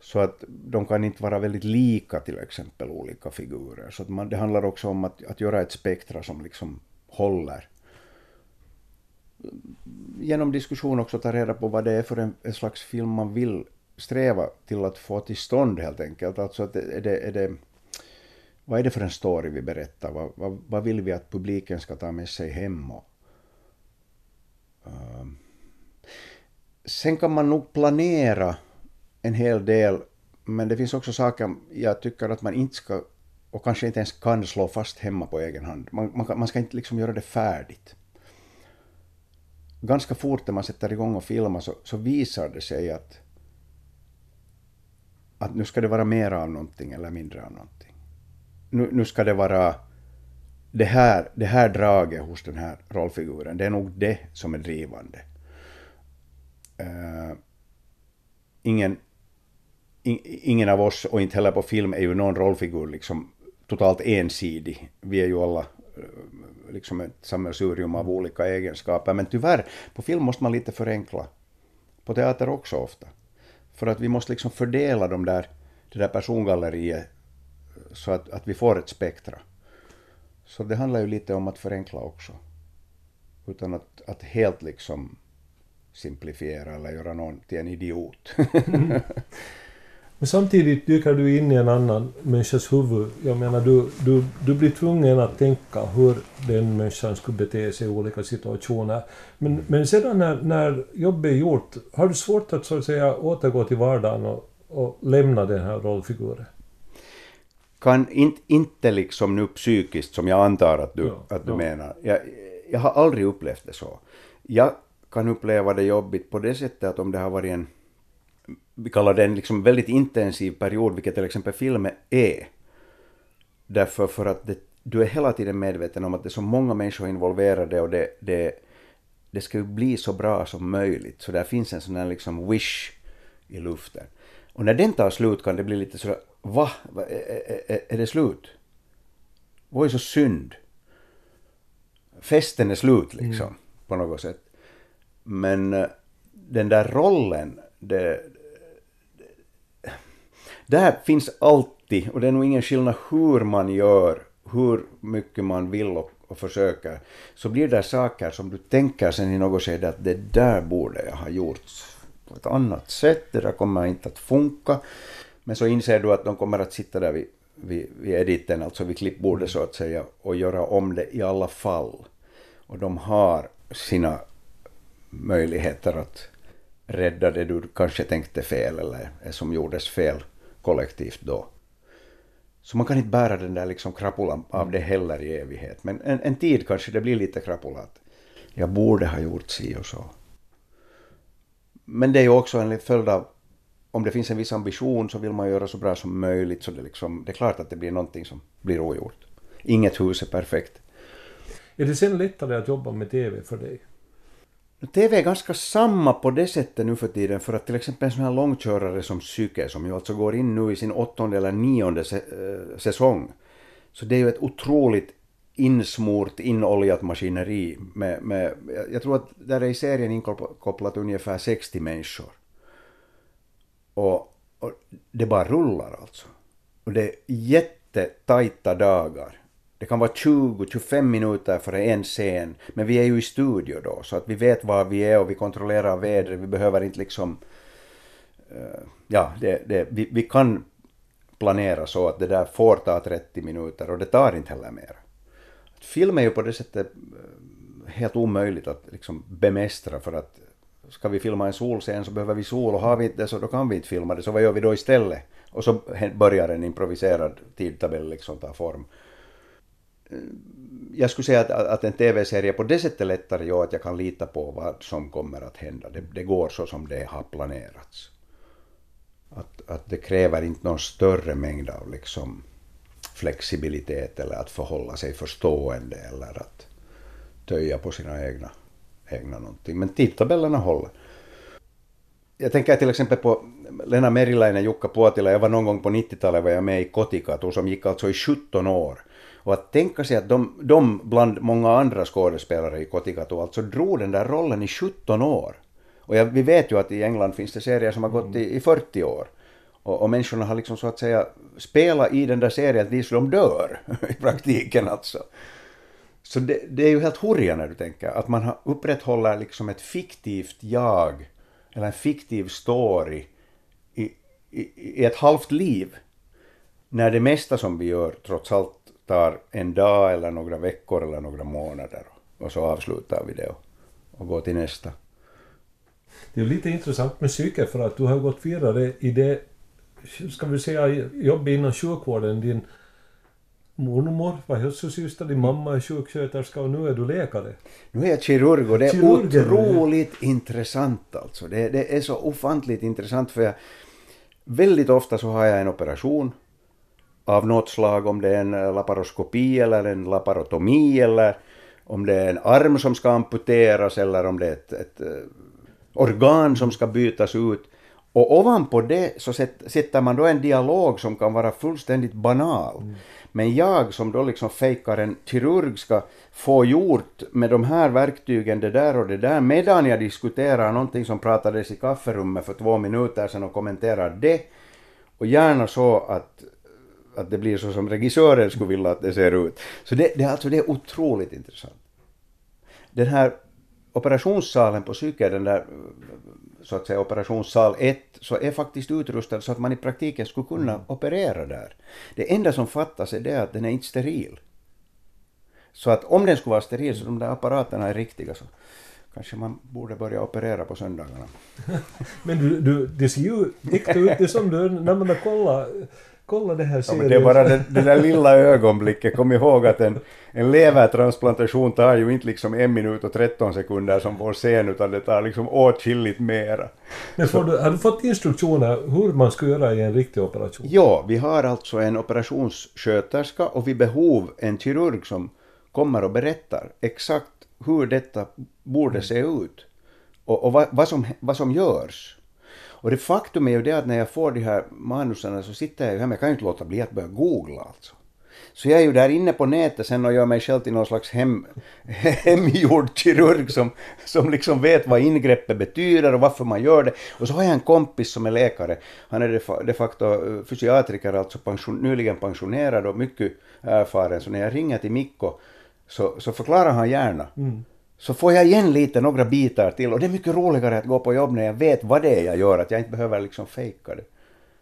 Så att de kan inte vara väldigt lika till exempel olika figurer. Så att man, det handlar också om att, att göra ett spektra som liksom håller genom diskussion också ta reda på vad det är för en, en slags film man vill sträva till att få till stånd helt enkelt. Alltså att är det, är det, vad är det för en story vi berättar? Vad, vad, vad vill vi att publiken ska ta med sig hem? Och, Ehm, sen kan man nog planera en hel del, men det finns också saker jag tycker att man inte ska och kanske inte ens kan slå fast hemma på egen hand. Man, man, man ska inte liksom göra det färdigt ganska fort när man sätter igång och filmar så, så visar det sig att, att nu ska det vara mer av någonting eller mindre av någonting. Nu, nu ska det vara det här, det här draget hos den här rollfiguren, det är nog det som är drivande. Uh, ingen, in, ingen av oss, och inte heller på film, är ju någon rollfigur liksom totalt ensidig. Vi är ju alla eh, liksom ett sammelsurium av olika egenskaper. Men tyvärr, på film måste man lite förenkla. På teater också ofta. För att vi måste liksom fördela de där, det där persongalleriet eh, så att, att vi får ett spektra. Så det handlar ju lite om att förenkla också. Utan att, att helt liksom simplifiera eller göra någon till en idiot. mm. Men samtidigt dyker du in i en annan människas huvud. Jag menar, du, du, du blir tvungen att tänka hur den människan skulle bete sig i olika situationer. Men, men sedan när, när jobbet är gjort, har du svårt att så att säga återgå till vardagen och, och lämna den här rollfiguren? Kan inte, inte liksom nu psykiskt, som jag antar att du, ja, att du ja. menar. Jag, jag har aldrig upplevt det så. Jag kan uppleva det jobbigt på det sättet att om det har varit en vi kallar det en liksom väldigt intensiv period, vilket till exempel filmen är. Därför för att det, du är hela tiden medveten om att det är så många människor involverade och det, det, det ska ju bli så bra som möjligt. Så där finns en sån här liksom wish i luften. Och när den tar slut kan det bli lite sådär, va? Är, är, är det slut? Vad är så synd? Festen är slut liksom, mm. på något sätt. Men eh, den där rollen, det, där finns alltid, och det är nog ingen skillnad hur man gör, hur mycket man vill och, och försöker, så blir det saker som du tänker sen i något skede att det där borde jag ha gjort på ett annat sätt, det där kommer inte att funka. Men så inser du att de kommer att sitta där vid, vid, vid editen, alltså vid klippbordet så att säga, och göra om det i alla fall. Och de har sina möjligheter att rädda det du kanske tänkte fel eller som gjordes fel kollektivt då. Så man kan inte bära den där liksom krapulan av det heller i evighet. Men en, en tid kanske det blir lite krapulat. Jag borde ha gjort si och så. Men det är ju också en följd av om det finns en viss ambition så vill man göra så bra som möjligt så det, liksom, det är klart att det blir någonting som blir ogjort. Inget hus är perfekt. Är det sen lättare att jobba med TV för dig? TV är ganska samma på det sättet nu för tiden för att till exempel en sån här långkörare som Psyke som ju alltså går in nu i sin åttonde eller nionde eh, säsong. Så det är ju ett otroligt insmort, inoljat maskineri med, med, jag tror att där är i serien inkopplat ungefär 60 människor. Och, och det bara rullar alltså. Och det är jättetajta dagar. Det kan vara 20-25 minuter före en scen, men vi är ju i studio då, så att vi vet var vi är och vi kontrollerar vädret, vi behöver inte liksom... Uh, ja, det, det, vi, vi kan planera så att det där får ta 30 minuter och det tar inte heller mer. Film är ju på det sättet eh, helt omöjligt att liksom bemästra för att ska vi filma en solscen så behöver vi sol och har vi inte det så då kan vi inte filma det, så vad gör vi då istället? Och så börjar en improviserad tidtabell liksom ta form. Eh, jag skulle säga att, att en TV-serie på det sättet lättare gör att jag kan lita på vad som kommer att hända. Det, det går så som det har planerats. Att, att det kräver inte någon större mängd av liksom flexibilitet eller att förhålla sig förstående eller att töja på sina egna, egna någonting. Men tidtabellerna håller. Jag tänker till exempel på Lena Meriläinen, Jukka Puotila, jag var någon gång på 90-talet var jag med i Kotikatu som gick alltså i 17 år. Och att tänka sig att de, de bland många andra skådespelare i Kotikatu alltså drog den där rollen i 17 år. Och jag, vi vet ju att i England finns det serier som har gått i, i 40 år. Och, och människorna har liksom så att säga spelat i den där serien tills de dör i praktiken alltså. Så det, det är ju helt horribelt när du tänker att man upprätthåller liksom ett fiktivt jag eller en fiktiv story i, i, i ett halvt liv. När det mesta som vi gör trots allt tar en dag eller några veckor eller några månader och så avslutar vi det och, och går till nästa. Det är lite intressant med psyket, för att du har gått vidare i det, ska vi säga, jobb inom sjukvården. Din mormor var hälsosyster, din mamma är sjuksköterska och nu är du läkare. Nu är jag kirurg och det är Kirurgen, otroligt ja. intressant alltså. Det, det är så ofantligt intressant för jag, väldigt ofta så har jag en operation av något slag, om det är en laparoskopi eller en laparotomi eller om det är en arm som ska amputeras eller om det är ett, ett organ som ska bytas ut. Och ovanpå det så sätter man då en dialog som kan vara fullständigt banal. Mm. Men jag som då liksom fejkar en kirurg ska få gjort med de här verktygen det där och det där medan jag diskuterar någonting som pratades i kafferummet för två minuter sedan och kommenterar det. Och gärna så att, att det blir så som regissören skulle vilja att det ser ut. Så det, det, alltså, det är otroligt intressant. Den här operationssalen på psyket, den där så att säga operationssal 1, så är faktiskt utrustad så att man i praktiken skulle kunna mm. operera där. Det enda som fattas är det att den är inte steril. Så att om den skulle vara steril så de där apparaterna är riktiga så kanske man borde börja operera på söndagarna. Men du, du, det ser ju äkta ut, det som du, när man har kollat kolla det här serien. Ja, det är bara det, det där lilla ögonblicket. Kom ihåg att en, en levertransplantation tar ju inte liksom en minut och 13 sekunder som vår scen, utan det tar liksom åtskilligt mera. Men får du, har du fått instruktioner hur man ska göra i en riktig operation? Ja, vi har alltså en operationssköterska och vid behov en kirurg som kommer och berättar exakt hur detta borde se ut och, och vad, vad, som, vad som görs. Och det faktum är ju det att när jag får de här manusen så sitter jag ju hemma, jag kan ju inte låta bli att börja googla alltså. Så jag är ju där inne på nätet sen och gör mig själv till någon slags hem, hemgjord kirurg som, som liksom vet vad ingreppet betyder och varför man gör det. Och så har jag en kompis som är läkare. Han är de facto eh, fysiatriker, alltså pension, nyligen pensionerad och mycket erfaren. Så när jag ringer till Mikko så, så förklarar han gärna. Mm så får jag igen lite, några bitar till och det är mycket roligare att gå på jobb när jag vet vad det är jag gör, att jag inte behöver liksom fejka det.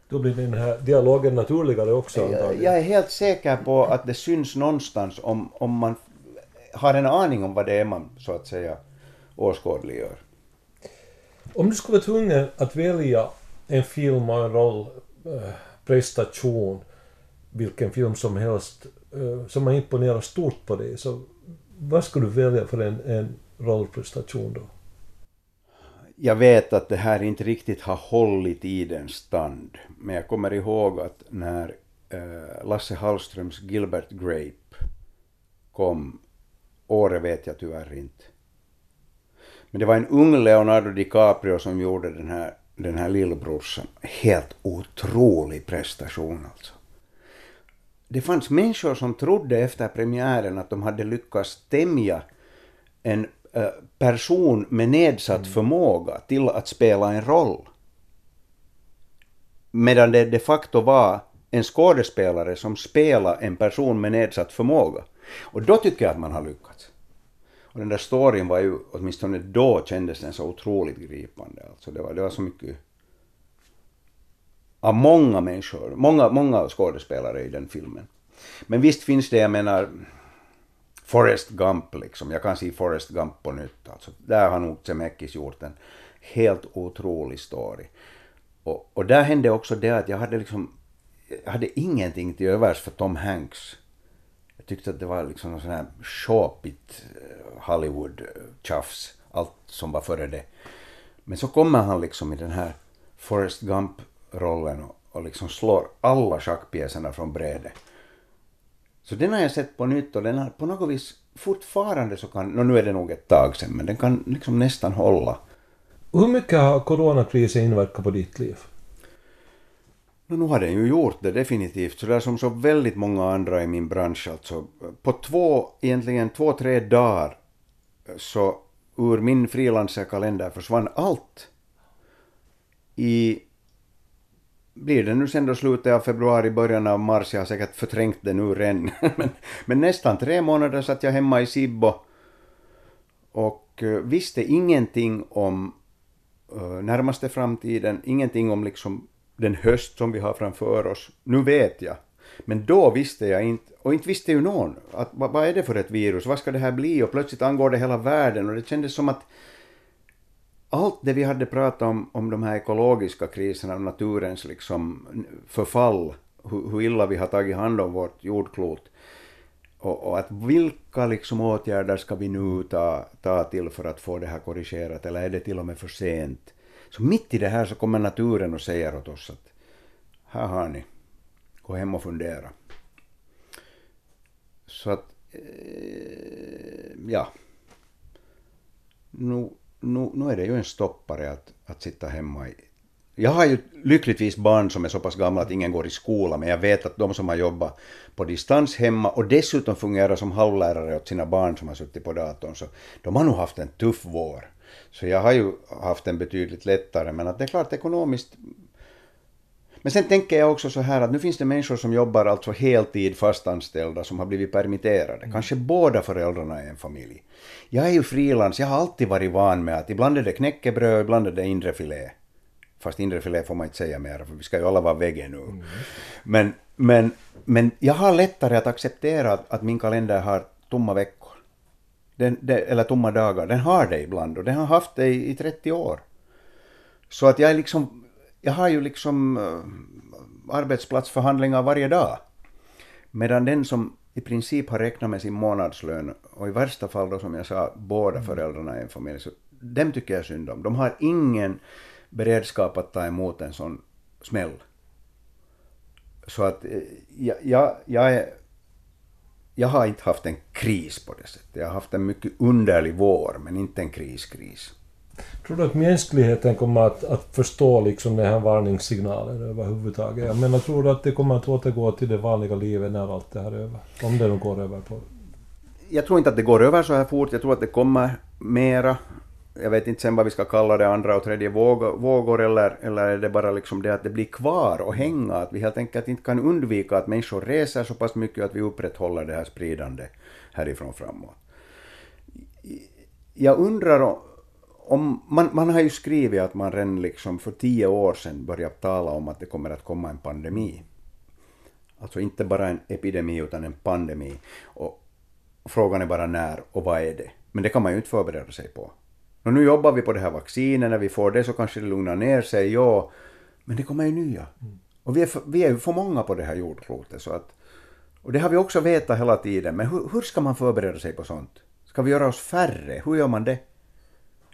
Då blir den här dialogen naturligare också antagligen. Jag är helt säker på att det syns någonstans om, om man har en aning om vad det är man så att säga åskådliggör. Om du skulle vara tvungen att välja en film och en roll, äh, prestation, vilken film som helst, äh, som har imponerat stort på dig, så vad skulle du välja för en, en rollprestation då? Jag vet att det här inte riktigt har hållit i den stand, men jag kommer ihåg att när eh, Lasse Hallströms Gilbert Grape kom, året vet jag tyvärr inte, Men det var en ung Leonardo DiCaprio som gjorde den här, den här lillbrorsan. Helt otrolig prestation alltså. Det fanns människor som trodde efter premiären att de hade lyckats tämja en äh, person med nedsatt förmåga till att spela en roll. Medan det de facto var en skådespelare som spelade en person med nedsatt förmåga. Och då tycker jag att man har lyckats. Och den där storyn var ju, åtminstone då kändes den så otroligt gripande. Alltså det var, det var så mycket av många människor, många, många skådespelare i den filmen. Men visst finns det, jag menar, Forrest Gump liksom. Jag kan se Forrest Gump på nytt. Alltså, där har nog Zemeckis gjort en helt otrolig story. Och, och där hände också det att jag hade liksom, jag hade ingenting till övers för Tom Hanks. Jag tyckte att det var liksom något sånt här shopigt eh, Hollywood-tjafs, eh, allt som var före det. Men så kommer han liksom i den här Forrest Gump Gump-rollen och, och liksom slår alla schackpjäserna från brädet. Så den har jag sett på nytt och den har på något vis fortfarande så kan, no, nu är det nog ett tag sedan, men den kan liksom nästan hålla. Hur mycket har coronakrisen inverkat på ditt liv? No, nu har den ju gjort det definitivt, så där som så väldigt många andra i min bransch alltså. På två, egentligen två, tre dagar så ur min frilansarkalender försvann allt. I blir det nu sen då slutet av februari, början av mars, jag har säkert förträngt det nu redan, men, men nästan tre månader satt jag hemma i Sibbo. Och eh, visste ingenting om uh, närmaste framtiden, ingenting om liksom den höst som vi har framför oss. Nu vet jag, men då visste jag inte, och inte visste ju någon, att, vad, vad är det för ett virus, vad ska det här bli, och plötsligt angår det hela världen, och det kändes som att allt det vi hade pratat om, om de här ekologiska kriserna, naturens liksom förfall, hur, hur illa vi har tagit hand om vårt jordklot, och, och, att vilka liksom åtgärder ska vi nu ta, ta till för att få det här korrigerat, eller är det till och med för sent? Så mitt i det här så kommer naturen och säger åt oss att här har ni, gå hem och fundera. Så att, eh, ja. Nu, nu, nu är det ju en stoppare att, att sitta hemma i jag har ju lyckligtvis barn som är så pass gamla att ingen går i skola, men jag vet att de som har jobbat på distans hemma och dessutom fungerar som halvlärare åt sina barn som har suttit på datorn, så de har nog haft en tuff vår. Så jag har ju haft en betydligt lättare, men att det är klart ekonomiskt men sen tänker jag också så här att nu finns det människor som jobbar alltså heltid fastanställda som har blivit permitterade. Mm. Kanske båda föräldrarna i en familj. Jag är ju frilans, jag har alltid varit van med att ibland är det knäckebröd, ibland är det inre filé. Fast inre filé får man inte säga mer, för vi ska ju alla vara vegge nu. Mm. Men, men, men jag har lättare att acceptera att, att min kalender har tomma veckor. Den, den, eller tomma dagar. Den har det ibland och den har haft det i, i 30 år. Så att jag är liksom jag har ju liksom äh, arbetsplatsförhandlingar varje dag. Medan den som i princip har räknat med sin månadslön och i värsta fall då som jag sa båda mm. föräldrarna i en familj, så dem tycker jag synd om. De har ingen beredskap att ta emot en sån smäll. Så att eh, jag, jag, jag, är, jag har inte haft en kris på det sättet. Jag har haft en mycket underlig vår, men inte en kriskris. Tror du att mänskligheten kommer att, att förstå liksom den här varningssignalen överhuvudtaget? Jag menar, tror du att det kommer att återgå till det vanliga livet när allt det här är över? Om det nu går över på... Jag tror inte att det går över så här fort. Jag tror att det kommer mera. Jag vet inte sen vad vi ska kalla det, andra och tredje vågor, eller, eller är det bara liksom det att det blir kvar och hänga, att vi helt enkelt inte kan undvika att människor reser så pass mycket att vi upprätthåller det här spridande härifrån framåt. Jag undrar om, man, man har ju skrivit att man redan liksom för tio år sedan började tala om att det kommer att komma en pandemi. Alltså inte bara en epidemi utan en pandemi. Och frågan är bara när och vad är det? Men det kan man ju inte förbereda sig på. Och nu jobbar vi på det här vaccinet, när vi får det så kanske det lugnar ner sig, ja. Men det kommer ju nya. Mm. Och vi är, för, vi är för många på det här jordklotet så att... Och det har vi också vetat hela tiden, men hur, hur ska man förbereda sig på sånt? Ska vi göra oss färre? Hur gör man det?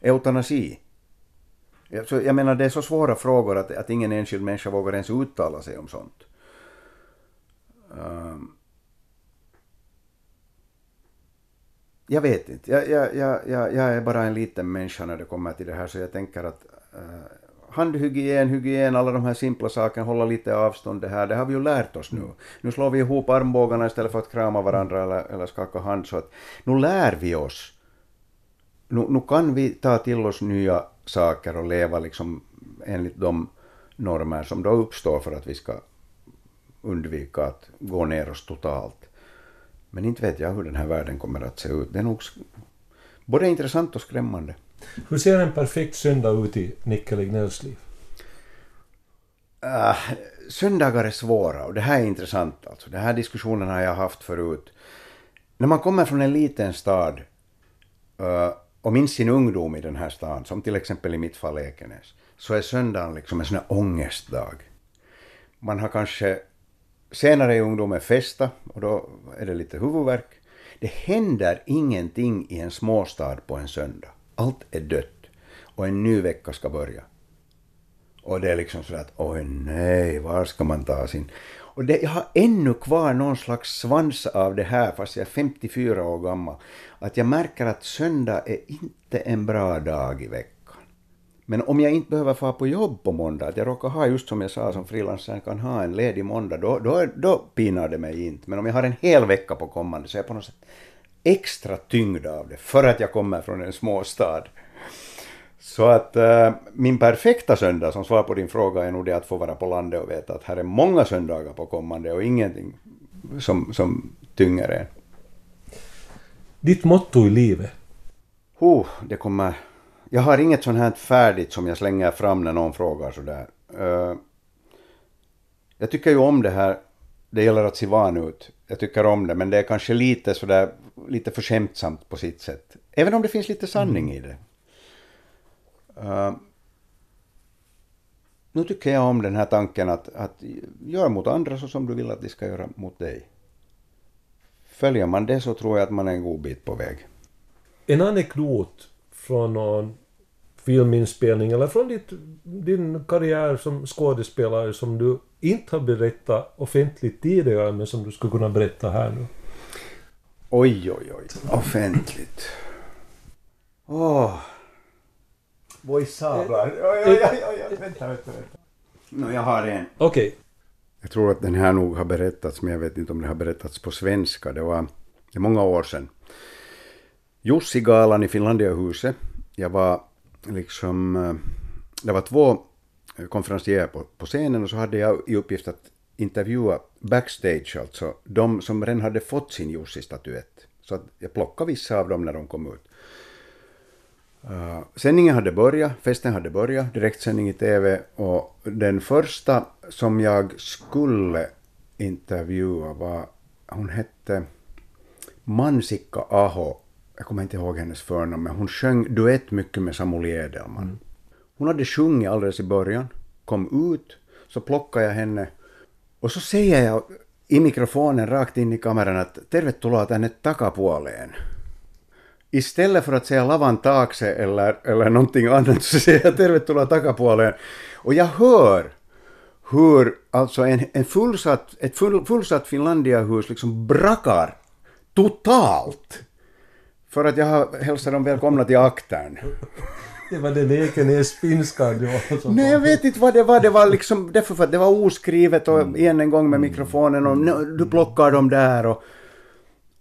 Eutanasi. Jag menar, det är så svåra frågor att, att ingen enskild människa vågar ens uttala sig om sånt. Um, jag vet inte. Jag, jag, jag, jag, jag är bara en liten människa när det kommer till det här, så jag tänker att uh, handhygien, hygien, alla de här simpla sakerna, hålla lite avstånd, det här, det har vi ju lärt oss nu. Nu slår vi ihop armbågarna istället för att krama varandra eller, eller skaka hand, så att nu lär vi oss. Nu, nu kan vi ta till oss nya saker och leva liksom enligt de normer som då uppstår för att vi ska undvika att gå ner oss totalt. Men inte vet jag hur den här världen kommer att se ut. Det är nog både intressant och skrämmande. Hur ser en perfekt söndag ut i Nicke Lignells liv? Uh, söndagar är svåra och det här är intressant alltså. Den här diskussionen har jag haft förut. När man kommer från en liten stad uh, och minns sin ungdom i den här stan, som till exempel i mitt fall Ekenäs, så är söndagen liksom en sån här ångestdag. Man har kanske senare i ungdomen festa och då är det lite huvudvärk. Det händer ingenting i en småstad på en söndag. Allt är dött och en ny vecka ska börja. Och det är liksom så att oj nej, var ska man ta sin... Och det, jag har ännu kvar någon slags svans av det här fast jag är 54 år gammal. Att jag märker att söndag är inte en bra dag i veckan. Men om jag inte behöver få på jobb på måndag, att jag råkar ha just som jag sa som frilansare kan ha en ledig måndag, då, då, då pinar det mig inte. Men om jag har en hel vecka på kommande så är jag på något sätt extra tyngd av det, för att jag kommer från en småstad. Så att äh, min perfekta söndag, som svar på din fråga, är nog det att få vara på landet och veta att här är många söndagar på kommande och ingenting som, som tynger en. Ditt motto i livet? Oh, det kommer jag har inget sånt här färdigt som jag slänger fram när någon frågar sådär. Uh, jag tycker ju om det här, det gäller att se van ut. Jag tycker om det, men det är kanske lite sådär, lite för skämtsamt på sitt sätt. Även om det finns lite sanning mm. i det. Uh, nu tycker jag om den här tanken att, att gör mot andra så som du vill att de ska göra mot dig. Följer man det så tror jag att man är en god bit på väg. En anekdot från någon filminspelning eller från ditt, din karriär som skådespelare som du inte har berättat offentligt tidigare men som du skulle kunna berätta här nu? Oj, oj, oj. Offentligt. Åh. Oh. Voi sablar. Oj, oj, oj, oj. Vänta, vänta, vänta. No, jag har en. Okej. Okay. Jag tror att den här nog har berättats, men jag vet inte om den har berättats på svenska. Det var det många år sedan. Jussi-galan i Finlandiahuset. Jag var liksom... Eh, det var två konferencier på, på scenen och så hade jag i uppgift att intervjua backstage, alltså de som redan hade fått sin Jussi-statyett. Så att jag plockade vissa av dem när de kom ut. Uh, sändningen hade börjat, festen hade börjat, direktsändning i TV och den första som jag skulle intervjua var, hon hette Mansikka Aho jag kommer inte ihåg hennes förnamn, men hon sjöng duett mycket med Samuli Edelman. Mm. Hon hade sjungit alldeles i början, kom ut, så plockade jag henne och så säger jag i mikrofonen rakt in i kameran att tervetuloa tänne takapuoleen. Istället för att säga lavan taakse eller, eller någonting annat så säger jag tervetuloa takapuoleen. Och jag hör hur alltså en, en fullsatt, ett full, fullsatt Finlandiahus liksom brakar totalt för att jag har hälsat dem välkomna till aktern. Det var den Ekenäs-finskan du var Nej, jag vet inte vad det var. Det var liksom därför för att det var oskrivet och mm. igen en gång med mikrofonen och du plockar dem där och...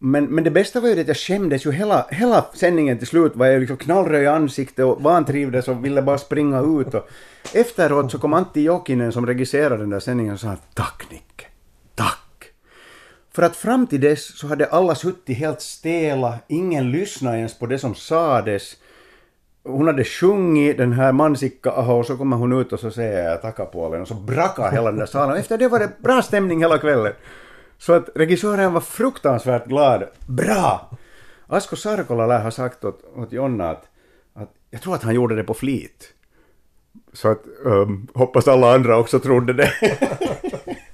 Men, men det bästa var ju att jag skämdes ju hela, hela sändningen till slut var jag liksom knallröd i ansiktet och vantrivdes och ville bara springa ut och efteråt så kom Antti Jokinen som regisserade den där sändningen och sa tack Nicke, tack. För att fram till dess så hade alla suttit helt stela, ingen lyssnade ens på det som sades. Hon hade sjungit den här Mansikka Aho och så kommer hon ut och så säger jag takapuolen och så brakar hela den där salen. Efter det var det bra stämning hela kvällen. Så att regissören var fruktansvärt glad. Bra! Asko Sarkola lär ha sagt åt, åt Jonna att, att jag tror att han gjorde det på flit. Så att um, hoppas alla andra också trodde det.